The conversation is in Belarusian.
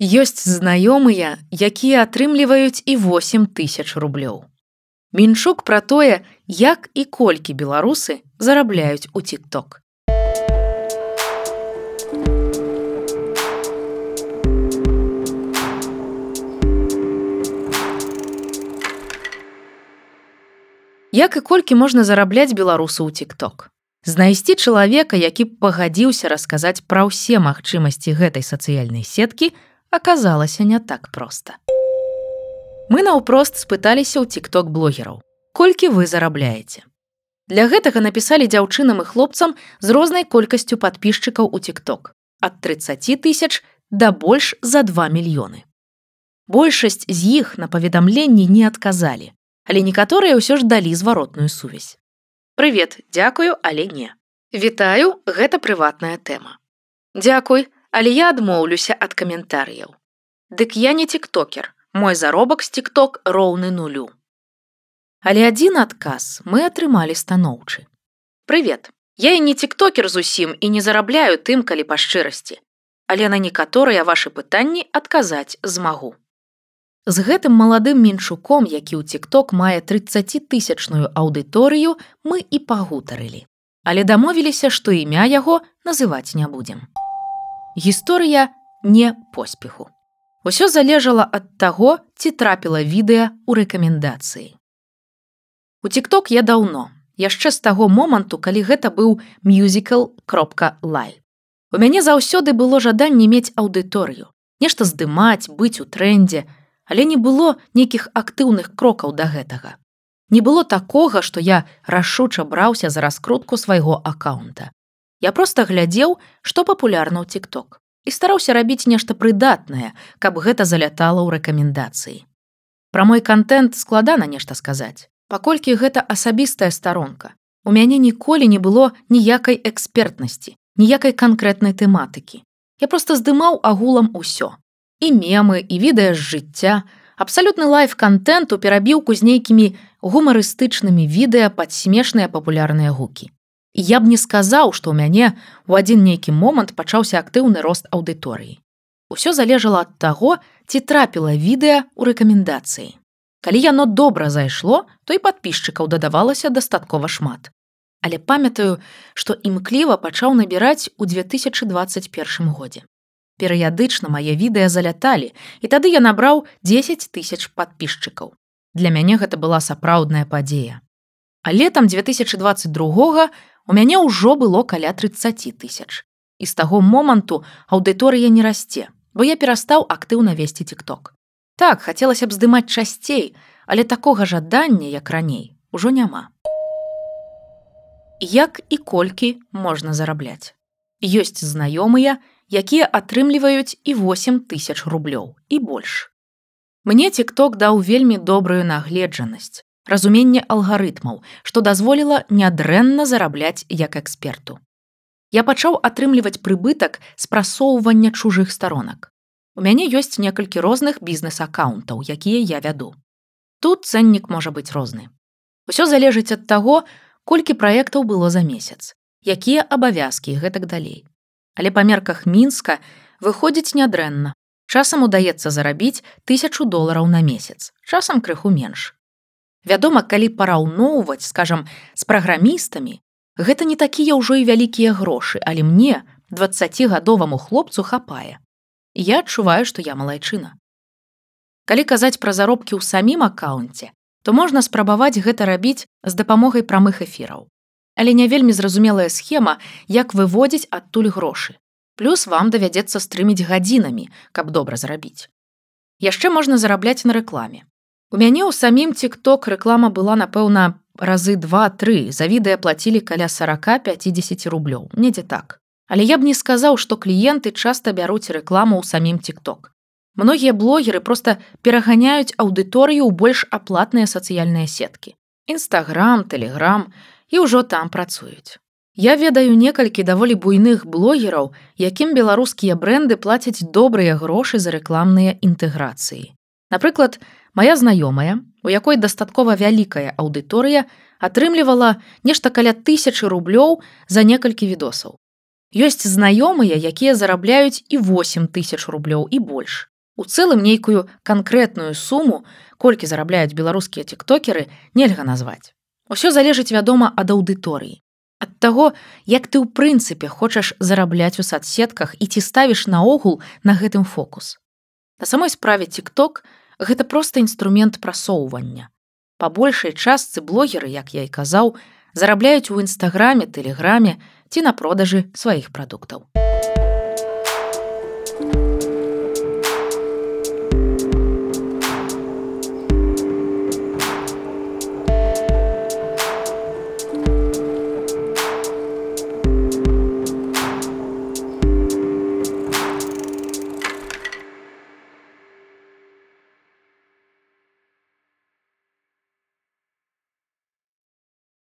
Ёсць знаёмыя, якія атрымліваюць і 8 тысяч рублёў. Мінчук пра тое, як і колькі беларусы зарабляюць у тик-ток. Як і колькі можна зарабляць беларусу ў тик-ток. Знайсці чалавека, які б пагадзіўся расказаць пра ўсе магчымасці гэтай сацыяльнай сеткі, аказалася не так проста. Мы наўпрост спыталіся ў тик-ток блогераў. Колькі вы зарабляеце? Для гэтага напісалі дзяўчынам і хлопцам з рознай колькасцю падпісчыкаў у тик-ток ад 30 тысяч да больш за 2 мільёны. Большасць з іх на паведамленні не адказалі, але некаторыя ўсё ж далі зваротную сувязь. Прывет, дзякую, але не. Вітаю, гэта прыватная тэма. Дзякуй, але я адмоўлюся ад каментарыяў. Дык я не тиктокер, мой заробак з тикток роўны нулю. Але адзін адказ мы атрымалі станоўчы. Прывет, я і не тиктокер зусім і не зарабляю тым, калі па шчырасці, але на некаторыя вашы пытанні адказаць змагу. З гэтым маладым меншуком, які ў тикток мае 30тысячную аўдыторыю, мы і пагутарылі. Але дамовіліся, што імя яго называць не будзем. Гісторыя не поспеху. Усё залежала ад таго, ці трапіла відэа ў рэкамендацыі. У тикток я даўно, яшчэ з таго моманту, калі гэта быў мюзікл кропка лай. У мяне заўсёды было жаданне мець аўдыторыю, нешта здымаць, быць у трендзе, але не было нейкіх актыўных крокаў да гэтага. Не было такога, што я рашуча браўся за раскрутку свайго аккаунта. Я проста глядзеў, што папулярна ў тикток і стараўся рабіць нешта прыдатнае, каб гэта залятала ў рэкамендацыі. Пра мой контент складана нешта сказаць, паколькі гэта асабістая старонка. У мяне ніколі не было ніякай экспертнасці, ніякай канкрэтнай тэматыкі. Я проста здымаў агулам усё. І мемы і відэа з жыцця, абсалютны лайф-кантэнт у перабіўку з нейкімі гумарыстычнымі відэа пад смешныя папулярныя гукі. Я б не сказаў, што ў мяне ў адзін нейкі момант пачаўся актыўны рост аўдыторыі. Усё залежала ад таго, ці трапіла відэа ў рэкамендацыі. Калі яно добра зайшло, то і падпісчыкаў дадавалася дастаткова шмат. Але памятаю, што імкліва пачаў набіраць у 2021 годзе. Перыядычна мае відэа заляталі, і тады я набраў 10 тысяч падпісчыкаў. Для мяне гэта была сапраўдная падзея. А летам 2022 у мяне ўжо было каля 30 тысяч. І з таго моманту аўдыторыя не расце, бо я перастаў актыўна весці тикток. Так хацелася б здымаць часцей, але такога жадання, як раней, ужо няма. Як і колькі можна зарабляць. Ёсць знаёмыя, якія атрымліваюць і 8 тысяч рублёў і больш. Мне тикток даў вельмі добрую нагледжанасць разуменне алгарытмаў, што дазволіла нядрэнна зарабляць як эксперту. Я пачаў атрымліваць прыбытак з прасоўвання чужых старонак. У мяне ёсць некалькі розных бізнес-аккаунтаў, якія я вяду. Тут цэннік можа быць розны. Усё залежыць ад таго, колькі праектаў было за месяц, якія абавязкі гэтак далей. Але па мерках мінска выходзіць нядрэнна. Часам удаецца зарабіць тысячу долараў на месяц, часам крыху менш. Вядома, калі параўноўваць, скажам, з праграмістамі, гэта не такія ўжо і вялікія грошы, але мне 20гадоваму хлопцу хапае. Я адчуваю, што я малайчына. Калі казаць пра заробкі ў самім аккаунце, то можна спрабаваць гэта рабіць з дапамогай прамых эфіраў. Але не вельмі зразумелая схема, як выводзіць адтуль грошы. Плюс вам давядзецца стрыміць гадзінамі, каб добра зарабіць. Яшчэ можна зарабляць на рэкламе. У мяне ў самім тикток рэклама была напэўна разы два-тры за відэа плацілі каля 40-50 рублёў недзе так. Але я б не сказаў што кліенты часта бяруць рэкламу ў самім тикток многія блогеры просто пераганяюць аўдыторыю ў больш аплатныя сацыяльныя сеткі нстаграм телеграм і ўжо там працуюць Я ведаю некалькі даволі буйных блогераў якім беларускія бренды плацяць добрыя грошы за рэкламныя інтэграцыі Напрыклад, Мая знаёмая, у якой дастаткова вялікая аўдыторыя атрымлівала нешта каля тысячи рублёў за некалькі відосаў. Ёсць знаёмыя, якія зарабляюць і 8 тысяч рублёў і больш. У цэлым нейкую канкрэтную суму, колькі зарабляюць беларускія тиктокеры, нельга назваць. Усё залежыць, вядома, ад аўдыторыі. Ад таго, як ты ў прынцыпе хочаш зарабляць у садсетках і ці ставіш наогул на гэтым фокус. На самой справе тикток гэта проста інструмент прасоўвання. Па большай частцы блогеры, як я і казаў, зарабляюць у нстаграме, тэлеграме ці на продажы сваіх прадуктаў.